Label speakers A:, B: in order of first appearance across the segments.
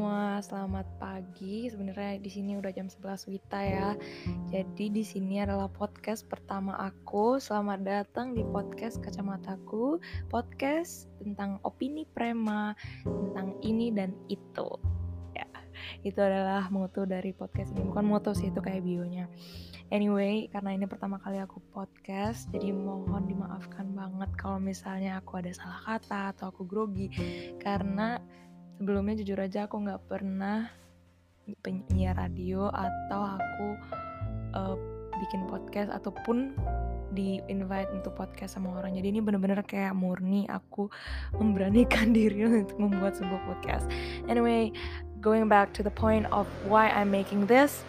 A: semua, selamat pagi. Sebenarnya di sini udah jam 11 Wita ya. Jadi di sini adalah podcast pertama aku. Selamat datang di podcast Kacamataku, podcast tentang opini prema, tentang ini dan itu. Ya, itu adalah moto dari podcast ini. Bukan moto sih, itu kayak bionya. Anyway, karena ini pertama kali aku podcast, jadi mohon dimaafkan banget kalau misalnya aku ada salah kata atau aku grogi karena sebelumnya jujur aja aku nggak pernah penyiar radio atau aku uh, bikin podcast ataupun di invite untuk podcast sama orang. Jadi ini bener-bener kayak murni aku memberanikan diri untuk membuat sebuah podcast. Anyway going back to the point of why I'm making this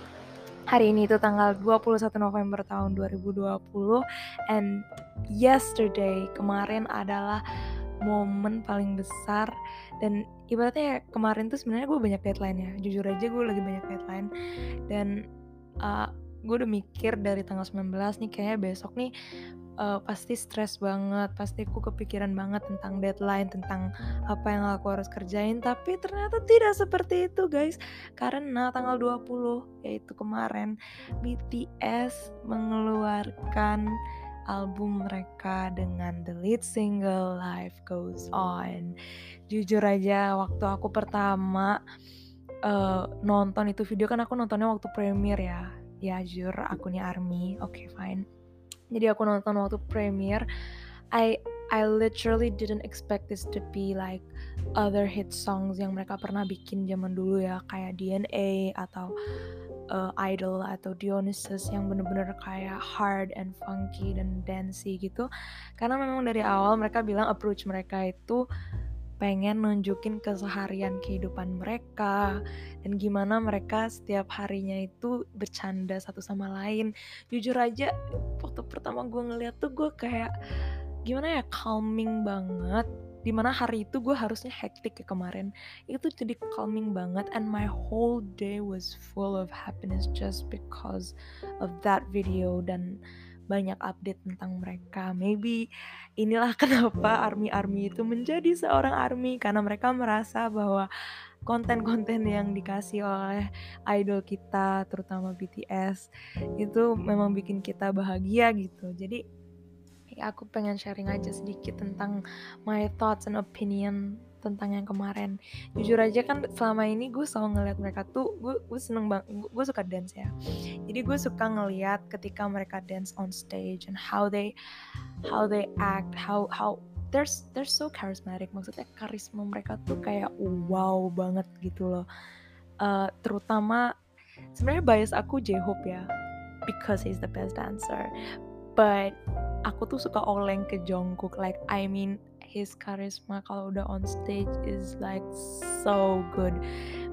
A: hari ini itu tanggal 21 November tahun 2020 and yesterday kemarin adalah momen paling besar dan ibaratnya ya kemarin tuh sebenarnya gue banyak deadline ya jujur aja gue lagi banyak deadline dan uh, gue udah mikir dari tanggal 19 nih kayaknya besok nih uh, pasti stres banget pasti aku kepikiran banget tentang deadline tentang apa yang aku harus kerjain tapi ternyata tidak seperti itu guys. Karena tanggal 20 yaitu kemarin BTS mengeluarkan album mereka dengan the lead single Life Goes On. Jujur aja waktu aku pertama uh, nonton itu video kan aku nontonnya waktu premiere ya. Ya jujur akunnya ARMY. Oke, okay, fine. Jadi aku nonton waktu premiere. I I literally didn't expect this to be like other hit songs yang mereka pernah bikin zaman dulu ya. Kayak DNA atau uh, Idol atau Dionysus yang bener-bener kayak hard and funky dan dancey gitu. Karena memang dari awal mereka bilang approach mereka itu pengen nunjukin keseharian kehidupan mereka dan gimana mereka setiap harinya itu bercanda satu sama lain. Jujur aja waktu pertama gue ngeliat tuh gue kayak gimana ya calming banget. Di mana hari itu gue harusnya hektik ya kemarin. Itu jadi calming banget and my whole day was full of happiness just because of that video dan banyak update tentang mereka. Maybe inilah kenapa army army itu menjadi seorang army karena mereka merasa bahwa konten-konten yang dikasih oleh idol kita terutama BTS itu memang bikin kita bahagia gitu. Jadi aku pengen sharing aja sedikit tentang my thoughts and opinion tentang yang kemarin. Jujur aja kan selama ini gue selalu ngeliat mereka tuh gue gue seneng banget gue suka dance ya. Jadi gue suka ngeliat ketika mereka dance on stage and how they how they act how how they're they're so charismatic. Maksudnya karisma mereka tuh kayak wow banget gitu loh. Uh, terutama sebenarnya bias aku J-Hope ya because he's the best dancer. But aku tuh suka oleng ke Jungkook. Like I mean his charisma kalau udah on stage is like so good.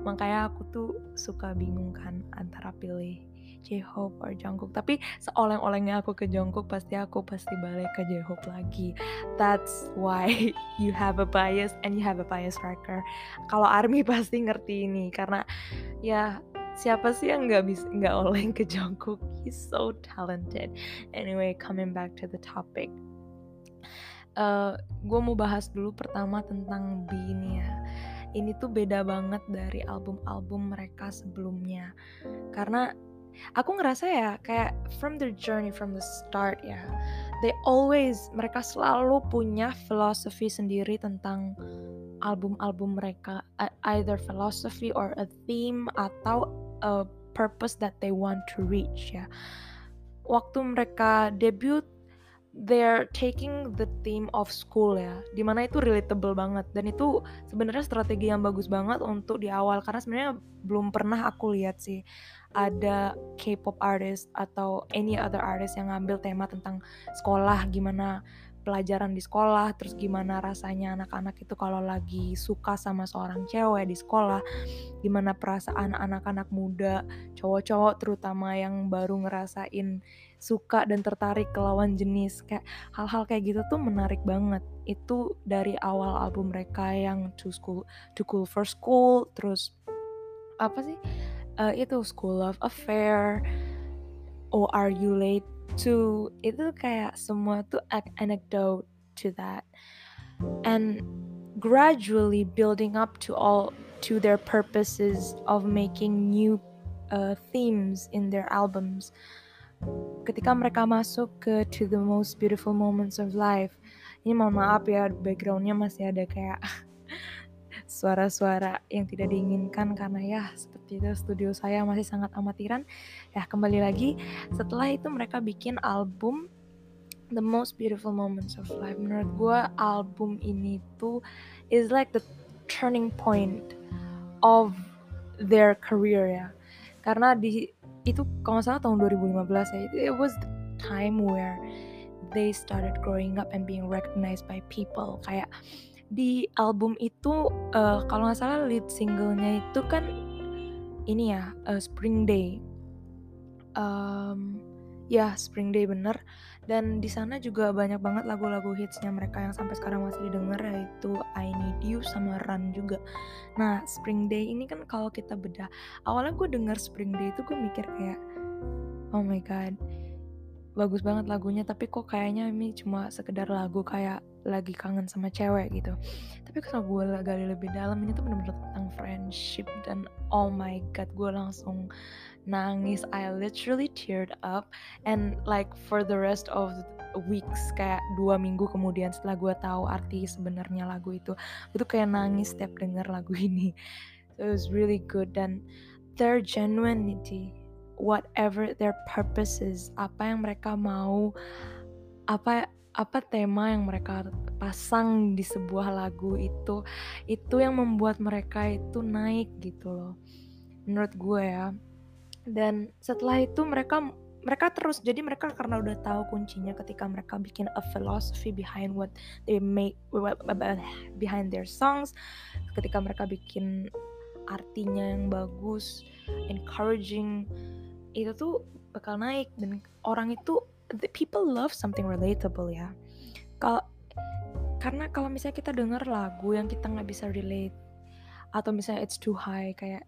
A: Makanya aku tuh suka bingung kan antara pilih J-Hope or Jungkook. Tapi seoleng-olengnya aku ke Jungkook pasti aku pasti balik ke J-Hope lagi. That's why you have a bias and you have a bias tracker. Kalau ARMY pasti ngerti ini karena ya siapa sih yang nggak bisa nggak oleng ke Jungkook he's so talented. Anyway coming back to the topic. Uh, gue mau bahas dulu pertama tentang B ya. Ini tuh beda banget dari album-album mereka sebelumnya. Karena aku ngerasa ya kayak from the journey from the start ya they always mereka selalu punya filosofi sendiri tentang album-album mereka. Either philosophy or a theme atau a purpose that they want to reach ya. Waktu mereka debut they're taking the theme of school ya. Di mana itu relatable banget. Dan itu sebenarnya strategi yang bagus banget untuk di awal. Karena sebenarnya belum pernah aku lihat sih ada K-pop artist atau any other artist yang ngambil tema tentang sekolah gimana pelajaran di sekolah, terus gimana rasanya anak-anak itu kalau lagi suka sama seorang cewek di sekolah, gimana perasaan anak-anak muda, cowok-cowok terutama yang baru ngerasain suka dan tertarik ke lawan jenis, kayak hal-hal kayak gitu tuh menarik banget. Itu dari awal album mereka yang To School, To Cool for School, terus apa sih? Uh, itu School of Affair, Oh Are You Late to itu kayak semua tuh anecdote to that and gradually building up to all to their purposes of making new uh, themes in their albums. Ketika mereka masuk ke To the Most Beautiful Moments of Life, ini mohon maaf ya backgroundnya masih ada kayak suara-suara yang tidak diinginkan karena ya seperti itu studio saya masih sangat amatiran. Ya kembali lagi setelah itu mereka bikin album The Most Beautiful Moments of Life. Menurut gue album ini tuh is like the turning point of their career ya. Karena di itu kalau nggak salah tahun 2015 ya it was the time where they started growing up and being recognized by people kayak di album itu uh, kalau nggak salah lead singlenya itu kan ini ya uh, Spring Day. Um, ya Spring Day bener. Dan di sana juga banyak banget lagu-lagu hitsnya mereka yang sampai sekarang masih didengar yaitu I Need You sama Run juga. Nah Spring Day ini kan kalau kita bedah, awalnya gue denger Spring Day itu gue mikir kayak, oh my god, bagus banget lagunya tapi kok kayaknya ini cuma sekedar lagu kayak lagi kangen sama cewek gitu. Tapi kalau gue gali lebih dalam ini tuh bener-bener tentang friendship dan oh my god gue langsung nangis. I literally teared up and like for the rest of weeks kayak dua minggu kemudian setelah gue tahu arti sebenarnya lagu itu gue tuh kayak nangis setiap denger lagu ini. So it was really good dan their genuinity whatever their purposes apa yang mereka mau apa apa tema yang mereka pasang di sebuah lagu itu itu yang membuat mereka itu naik gitu loh menurut gue ya. Dan setelah itu mereka mereka terus jadi mereka karena udah tahu kuncinya ketika mereka bikin a philosophy behind what they make behind their songs ketika mereka bikin artinya yang bagus encouraging itu tuh bakal naik. Dan orang itu the people love something relatable ya. Kalau karena kalau misalnya kita denger lagu yang kita nggak bisa relate atau misalnya it's too high kayak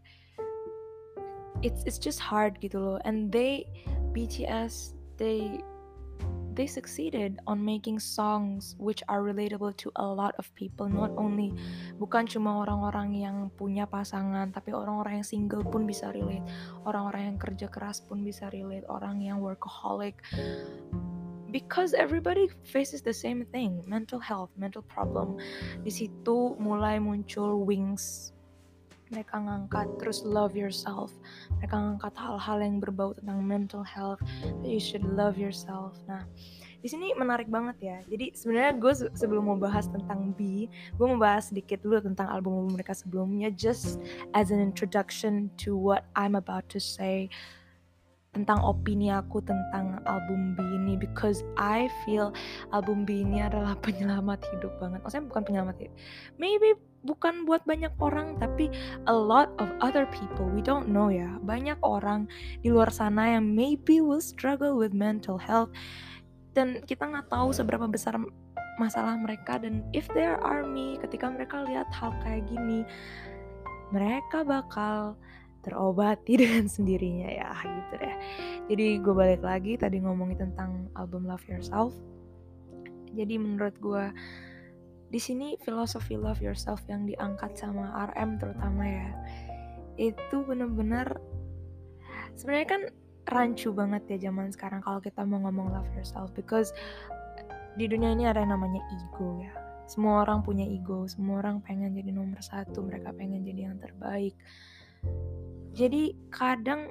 A: it's it's just hard gitu loh. And they BTS they they succeeded on making songs which are relatable to a lot of people not only bukan cuma orang-orang yang punya pasangan tapi orang-orang yang single pun bisa relate orang-orang yang kerja keras pun bisa relate orang yang workaholic. Because everybody faces the same thing mental health mental problem. Di situ mulai muncul wings mereka ngangkat terus love yourself mereka ngangkat hal-hal yang berbau tentang mental health you should love yourself nah di sini menarik banget ya jadi sebenarnya gue sebelum mau bahas tentang B gue mau bahas sedikit dulu tentang album mereka sebelumnya just as an introduction to what I'm about to say tentang opini aku tentang album B ini because I feel album B ini adalah penyelamat hidup banget. Maksudnya bukan penyelamat hidup. Maybe bukan buat banyak orang tapi a lot of other people. We don't know ya. Banyak orang di luar sana yang maybe will struggle with mental health. Dan kita nggak tahu seberapa besar masalah mereka. Dan if there are me ketika mereka lihat hal kayak gini mereka bakal terobati dengan sendirinya ya gitu deh. Jadi gue balik lagi tadi ngomongin tentang album Love Yourself. Jadi menurut gue di sini filosofi Love Yourself yang diangkat sama RM terutama ya. Itu bener-bener sebenarnya kan rancu banget ya zaman sekarang kalau kita mau ngomong love yourself because di dunia ini ada yang namanya ego ya. Semua orang punya ego semua orang pengen jadi nomor satu mereka pengen jadi yang terbaik. Jadi kadang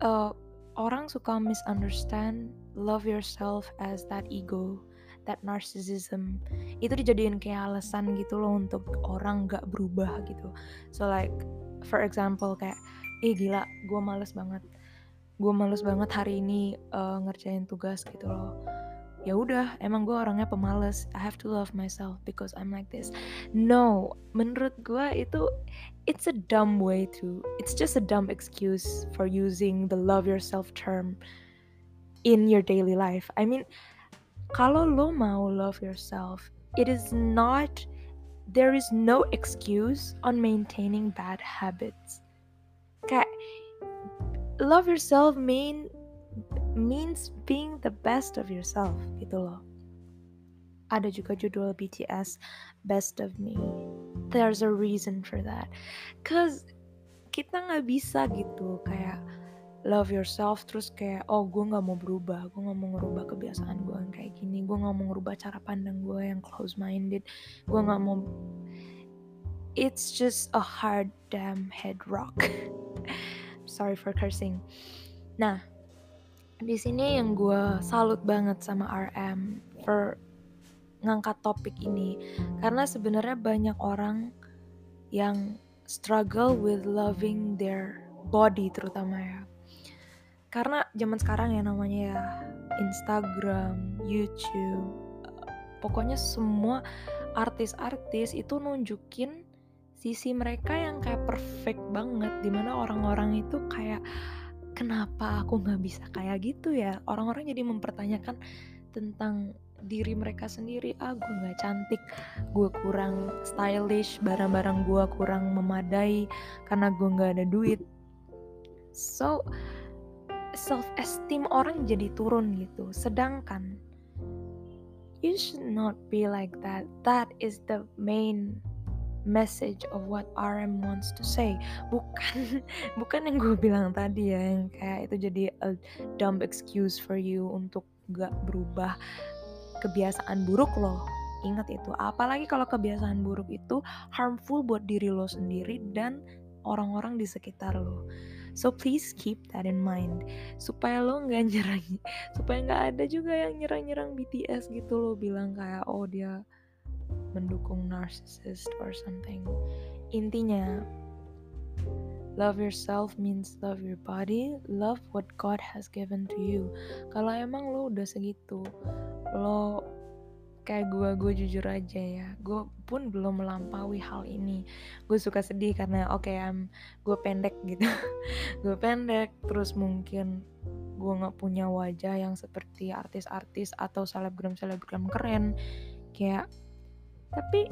A: uh, orang suka misunderstand love yourself as that ego that narcissism itu dijadiin kayak alasan gitu loh untuk orang gak berubah gitu. So like for example kayak eh gila gue males banget. Gue males banget hari ini uh, ngerjain tugas gitu loh. Ya udah emang gue orangnya pemalas I have to love myself because I'm like this. No menurut gue itu it's a dumb way to it's just a dumb excuse for using the love yourself term in your daily life. I mean kalau lo mau love yourself it is not there is no excuse on maintaining bad habits kayak love yourself mean means being the best of yourself gitu loh. Ada juga judul BTS Best of Me. there's a reason for that cause kita nggak bisa gitu kayak love yourself terus kayak oh gue nggak mau berubah gue nggak mau ngerubah kebiasaan gue yang kayak gini gue nggak mau ngerubah cara pandang gue yang close minded gue nggak mau it's just a hard damn head rock. Sorry for cursing. Nah di sini yang gue salut banget sama RM for ngangkat topik ini karena sebenarnya banyak orang yang struggle with loving their body terutama ya karena zaman sekarang ya namanya ya Instagram, YouTube, pokoknya semua artis-artis itu nunjukin sisi mereka yang kayak perfect banget di mana orang-orang itu kayak kenapa aku nggak bisa kayak gitu ya? Orang-orang jadi mempertanyakan tentang diri mereka sendiri ah gue nggak cantik gue kurang stylish barang-barang gue kurang memadai karena gue nggak ada duit. So self esteem orang jadi turun gitu. Sedangkan you should not be like that. That is the main message of what RM wants to say. Bukan bukan yang gue bilang tadi ya yang kayak itu jadi a dumb excuse for you untuk gak berubah kebiasaan buruk lo ingat itu. Apalagi kalau kebiasaan buruk itu harmful buat diri lo sendiri dan orang-orang di sekitar lo So please keep that in mind supaya lo nggak nyerang, supaya nggak ada juga yang nyerang-nyerang BTS gitu lo bilang kayak oh dia mendukung narcissist or something. Intinya love yourself means love your body, love what God has given to you. Kalau emang lo udah segitu, lo kayak gue gue jujur aja ya. Gue pun belum melampaui hal ini. Gue suka sedih karena oke okay, um, gue pendek gitu. Gue pendek terus mungkin gue nggak punya wajah yang seperti artis-artis atau selebgram selebgram keren. Kayak tapi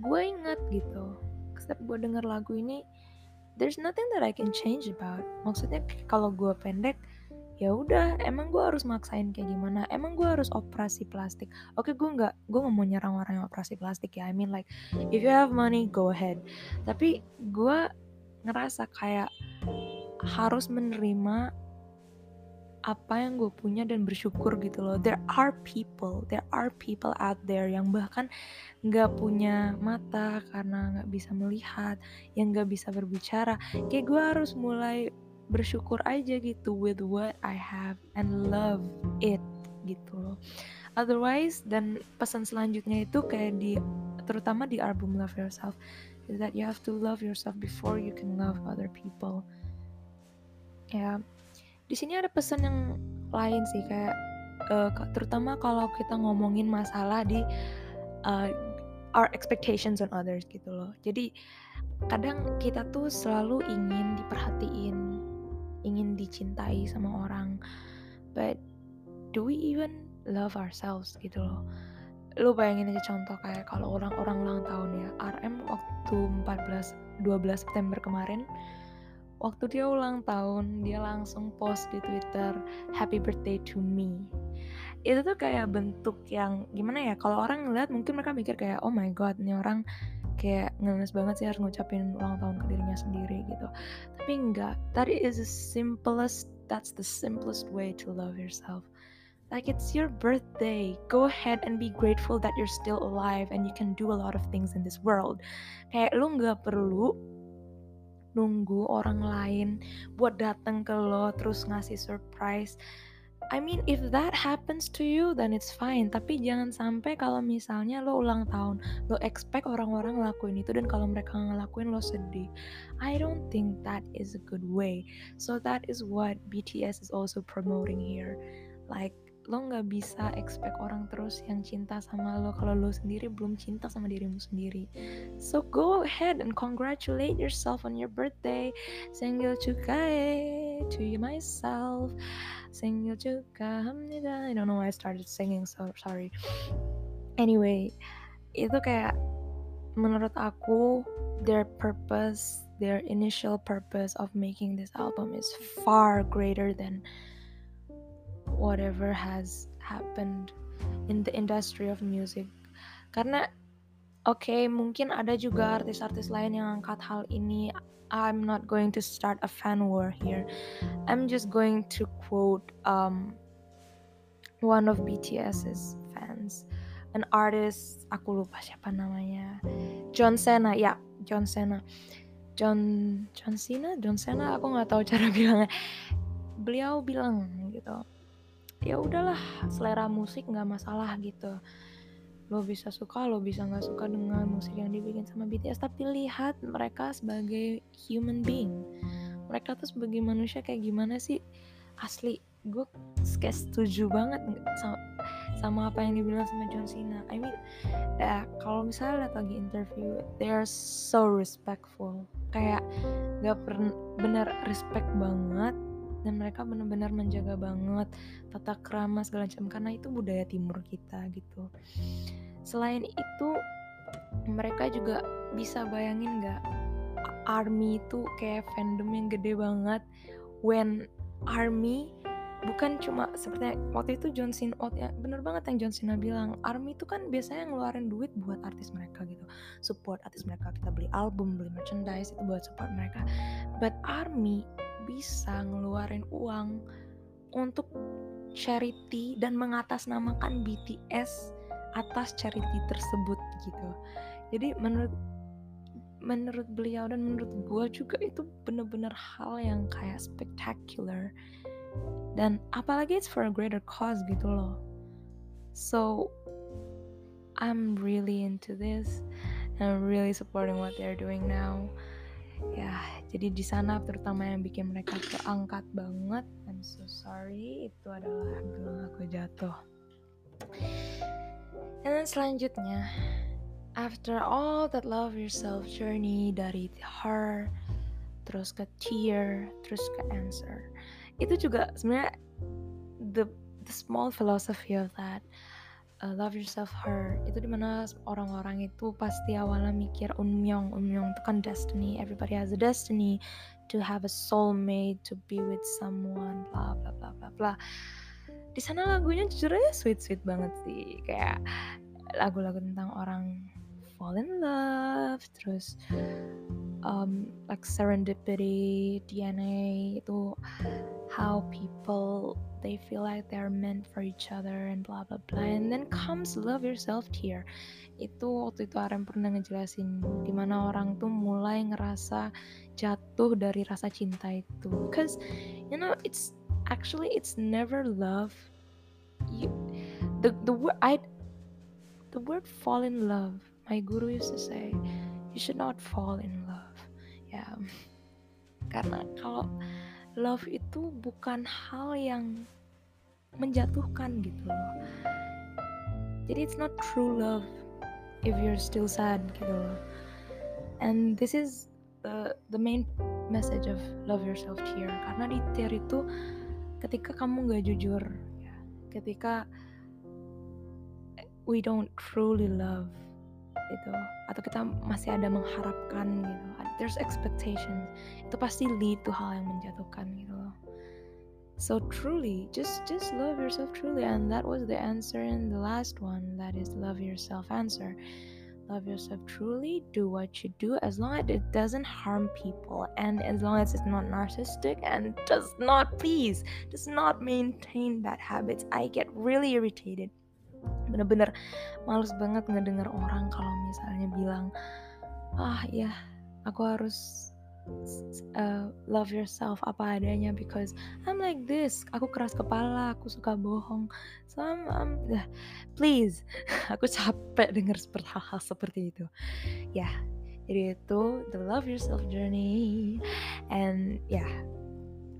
A: gue ingat gitu setiap gue denger lagu ini there's nothing that I can change about. Maksudnya kalau gue pendek ya udah emang gue harus maksain kayak gimana? Emang gue harus operasi plastik? Oke gue nggak gue nggak mau nyerang orang yang operasi plastik ya I mean like if you have money go ahead. Tapi gue ngerasa kayak harus menerima apa yang gue punya dan bersyukur gitu loh. There are people there are people out there yang bahkan nggak punya mata karena nggak bisa melihat yang nggak bisa berbicara. Kayak gue harus mulai bersyukur aja gitu with what I have and love it gitu loh. Otherwise dan pesan selanjutnya itu kayak di terutama di album Love Yourself is that you have to love yourself before you can love other people. Ya di sini ada pesan yang lain sih kayak uh, terutama kalau kita ngomongin masalah di uh, our expectations on others gitu loh. Jadi kadang kita tuh selalu ingin diperhatiin ingin dicintai sama orang. But do we even love ourselves gitu loh? Lu bayangin aja contoh kayak kalau orang-orang ulang tahun ya. RM waktu 14 12 September kemarin waktu dia ulang tahun dia langsung post di Twitter happy birthday to me. Itu tuh kayak bentuk yang gimana ya? Kalau orang ngeliat mungkin mereka mikir kayak oh my god ini orang kayak ngenes banget sih harus ngucapin ulang tahun ke dirinya sendiri gitu. Tapi enggak that is the simplest that's the simplest way to love yourself. Like it's your birthday. Go ahead and be grateful that you're still alive and you can do a lot of things in this world. Kayak lu nggak perlu nunggu orang lain buat datang ke lo terus ngasih surprise I mean if that happens to you then it's fine. Tapi jangan sampai kalau misalnya lo ulang tahun lo expect orang-orang ngelakuin itu dan kalau mereka ngelakuin lo sedih. I don't think that is a good way. So that is what BTS is also promoting here. Like lo nggak bisa expect orang terus yang cinta sama lo kalau lo sendiri belum cinta sama dirimu sendiri. So go ahead and congratulate yourself on your birthday senggil cukai to you myself. Sing senggil cukai I don't know why I started singing so sorry. Anyway itu kayak menurut aku their purpose their initial purpose of making this album is far greater than whatever has happened in the industry of music. Karena Oke, okay, mungkin ada juga artis-artis lain yang angkat hal ini. I'm not going to start a fan war here. I'm just going to quote um, one of BTS's fans, an artist. Aku lupa siapa namanya. John Cena, ya, John Cena. John John Cena, John Cena. Aku nggak tahu cara bilangnya. Beliau bilang gitu. Ya udahlah, selera musik nggak masalah gitu lo bisa suka lo bisa nggak suka dengan musik yang dibikin sama BTS tapi lihat mereka sebagai human being. Mereka tuh sebagai manusia kayak gimana sih? Asli gue kayak setuju banget sama, sama apa yang dibilang sama John Cena. I mean ya kalau misalnya lihat lagi interview they are so respectful. Kayak gak pernah bener respect banget dan mereka benar-benar menjaga banget tata krama segala macam karena itu budaya timur kita gitu. Selain itu mereka juga bisa bayangin nggak army itu kayak fandom yang gede banget. When army bukan cuma seperti waktu itu John Cena oh, ya, bener banget yang John Cena bilang army itu kan biasanya ngeluarin duit buat artis mereka gitu. Support artis mereka kita beli album beli merchandise itu buat support mereka. But army bisa ngeluarin uang untuk charity dan mengatasnamakan BTS atas charity tersebut gitu. Jadi menurut menurut beliau dan menurut gue juga itu bener-bener hal yang kayak spectacular dan apalagi it's for a greater cause gitu loh. So I'm really into this and I'm really supporting what they're doing now ya jadi di sana terutama yang bikin mereka keangkat banget. I'm so sorry itu adalah gelang aku jatuh. Dan selanjutnya after all that love yourself journey dari her terus ke tear terus ke answer. Itu juga sebenarnya the the small philosophy of that uh, Love Yourself Her. Itu di mana orang-orang itu pasti awalnya mikir unmyong unmyong itu kan destiny. Everybody has a destiny to have a soulmate to be with someone bla bla bla bla bla. Di sana lagunya jujur aja sweet sweet banget sih. Kayak lagu-lagu tentang orang fall in love terus um, like serendipity DNA itu how people they feel like they're meant for each other and blah blah blah. And then comes love yourself here. Itu waktu itu Arem pernah ngejelasin di mana orang tuh mulai ngerasa jatuh dari rasa cinta itu. Because you know it's actually it's never love. You the the word I the word fall in love my guru used to say you should not fall in love. Ya. Karena kalau love itu bukan hal yang menjatuhkan gitu loh. Jadi it's not true love if you're still sad gitu loh. And this is the the main message of love yourself here. Karena di tear itu ketika kamu gak jujur ya, ketika we don't truly love gitu atau kita masih ada mengharapkan gitu. There's expectations. Itu pasti lead to hal yang menjatuhkan gitu loh. So truly just just love yourself truly and that was the answer in the last one that is love yourself answer. Love yourself truly do what you do as long as it doesn't harm people and as long as it's not narcissistic and does not please does not maintain bad habits. I get really irritated bener-bener males banget ngedenger orang kalau misalnya bilang ah ya aku harus uh, love yourself apa adanya because I'm like this. Aku keras kepala aku suka bohong. So I'm, I'm uh, please. Aku capek dengar seperti hal-hal seperti itu. Ya yeah, jadi itu the love yourself journey. And ya yeah,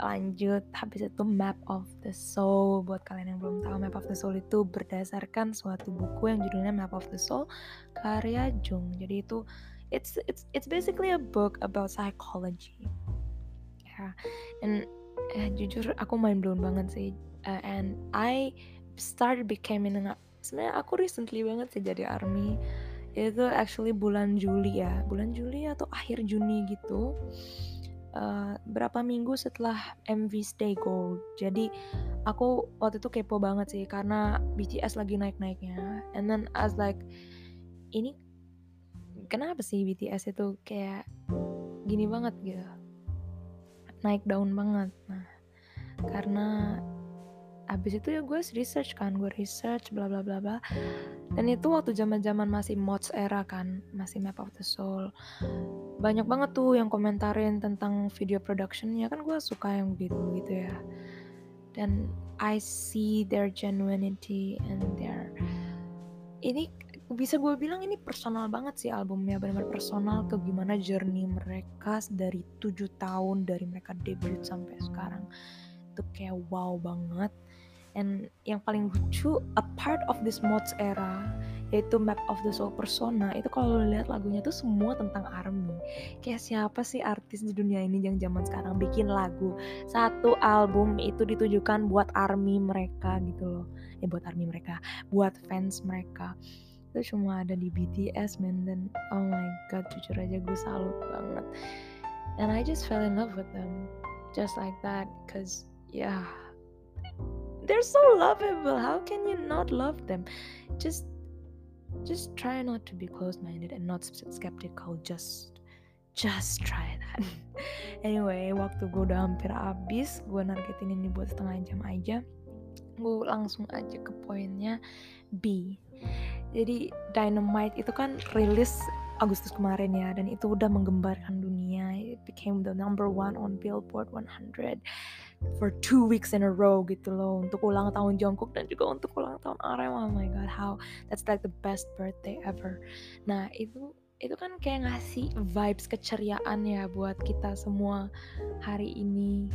A: lanjut habis itu map of the soul. Buat kalian yang belum tahu map of the soul itu berdasarkan suatu buku yang judulnya map of the soul karya Jung. Jadi itu it's it's it's basically a book about psychology. Ya yeah. and eh, jujur aku main blown banget sih. Uh, and I started becoming sebenarnya aku recently banget sih jadi army. Itu actually bulan Juli ya. Bulan Juli atau akhir Juni gitu uh, berapa minggu setelah MV Stay Gold jadi aku waktu itu kepo banget sih karena BTS lagi naik-naiknya. And then I was like ini kenapa sih BTS itu kayak gini banget gitu? Naik daun banget. Nah karena abis itu ya gue research kan gue research bla bla bla bla. Dan itu waktu zaman zaman masih mods era kan masih map of the soul. Banyak banget tuh yang komentarin tentang video productionnya. Kan gue suka yang begitu gitu ya. Dan I see their genuinity and their ini bisa gue bilang ini personal banget sih albumnya. Benar-benar personal ke gimana journey mereka dari tujuh tahun dari mereka debut sampai sekarang. Itu kayak wow banget and yang paling lucu a part of this mods era yaitu Map of the Soul Persona. Itu kalau lo lihat lagunya tuh semua tentang ARMY. Kayak siapa sih artis di dunia ini yang zaman sekarang bikin lagu? Satu album itu ditujukan buat ARMY mereka gitu loh. Ya buat ARMY mereka. Buat fans mereka. Itu cuma ada di BTS man. Dan oh my god jujur aja gue salut banget. And I just fell in love with them. Just like that cause yeah they're so lovable. How can you not love them? Just just try not to be closed-minded and not skeptical. Just just try that. Anyway waktu gue udah hampir habis gue nargetin ini buat setengah jam aja gue langsung aja ke poinnya B. Jadi Dynamite itu kan rilis Agustus kemarin ya dan itu udah menggembarkan dunia became the number one on Billboard 100 for two weeks in a row gitu loh untuk ulang tahun Jungkook dan juga untuk ulang tahun RM oh my god how that's like the best birthday ever. Nah itu itu kan kayak ngasih vibes keceriaan ya buat kita semua hari ini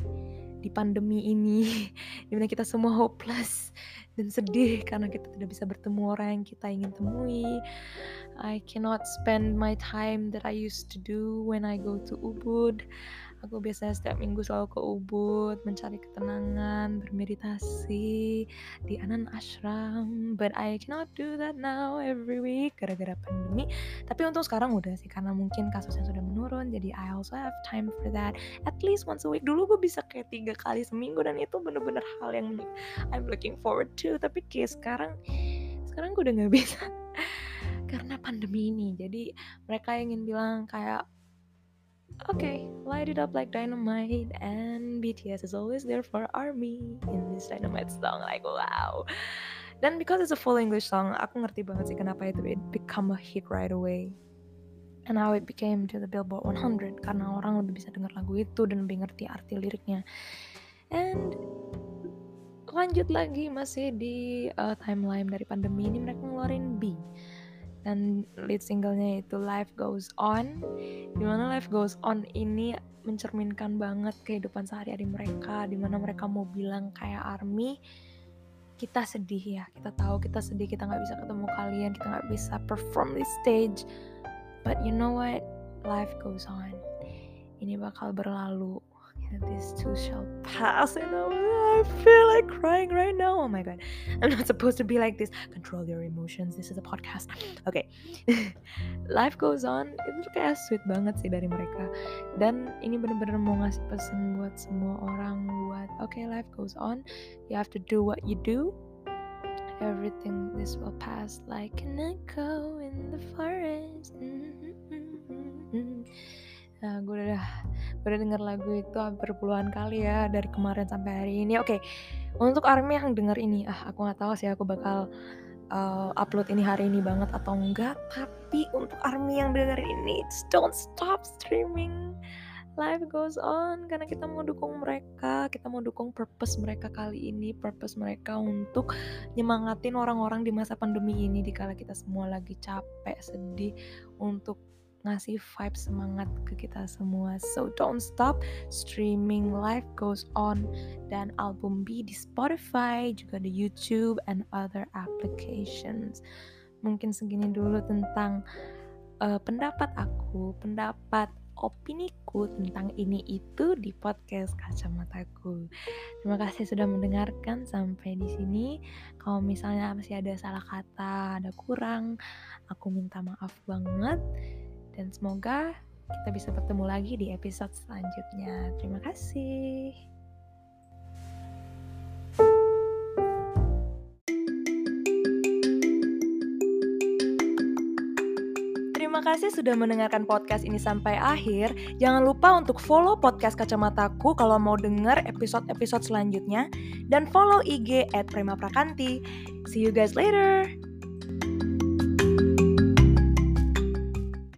A: di pandemi ini. Di mana kita semua hopeless dan sedih karena kita tidak bisa bertemu orang yang kita ingin temui I cannot spend my time that I used to do when I go to Ubud Aku biasanya setiap minggu selalu ke Ubud mencari ketenangan, bermeditasi di Anan Ashram. But I cannot do that now every week gara-gara pandemi. Tapi untuk sekarang udah sih karena mungkin kasusnya sudah menurun. Jadi I also have time for that. At least once a week. Dulu gue bisa kayak tiga kali seminggu dan itu bener-bener hal yang I'm looking forward to. Tapi kayak sekarang, sekarang gue udah nggak bisa karena pandemi ini. Jadi mereka ingin bilang kayak okay, light it up like dynamite, and BTS is always there for ARMY in this dynamite song. Like wow. Dan because it's a full English song, aku ngerti banget sih kenapa itu it become a hit right away. And how it became to the Billboard 100 karena orang lebih bisa dengar lagu itu dan lebih ngerti arti liriknya. And lanjut lagi masih di uh, timeline dari pandemi ini mereka ngeluarin B dan lead singlenya itu Life Goes On. Di mana Life Goes On ini mencerminkan banget kehidupan sehari-hari mereka di mana mereka mau bilang kayak army kita sedih ya kita tahu kita sedih kita nggak bisa ketemu kalian kita nggak bisa perform di stage. But you know what? Life goes on. Ini bakal berlalu this too shall pass and I feel like crying right now. Oh my god. I'm not supposed to be like this. Control your emotions. This is a podcast. Okay. Life goes on. Itu kayak sweet banget sih dari mereka. Dan ini bener-bener mau ngasih pesan buat semua orang buat okay, life goes on. You have to do what you do. Everything this will pass like an echo in the forest. Mm -hmm. Nah, gue udah gue udah denger lagu itu hampir puluhan kali ya dari kemarin sampai hari ini. Oke, okay. untuk army yang denger ini, ah aku nggak tahu sih aku bakal uh, upload ini hari ini banget atau enggak. Tapi untuk army yang denger ini, don't stop streaming. Life goes on karena kita mau dukung mereka, kita mau dukung purpose mereka kali ini, purpose mereka untuk nyemangatin orang-orang di masa pandemi ini dikala kita semua lagi capek, sedih untuk ngasih vibe semangat ke kita semua. So don't stop streaming life goes on dan album B di Spotify juga di YouTube and other applications. Mungkin segini dulu tentang uh, pendapat aku, pendapat opiniku tentang ini itu di podcast kacamataku. Terima kasih sudah mendengarkan sampai di sini. Kalau misalnya masih ada salah kata, ada kurang, aku minta maaf banget dan semoga kita bisa bertemu lagi di episode selanjutnya. Terima kasih. Terima kasih sudah mendengarkan podcast ini sampai akhir. Jangan lupa untuk follow podcast Kacamataku kalau mau dengar episode-episode selanjutnya dan follow IG at. See you guys later.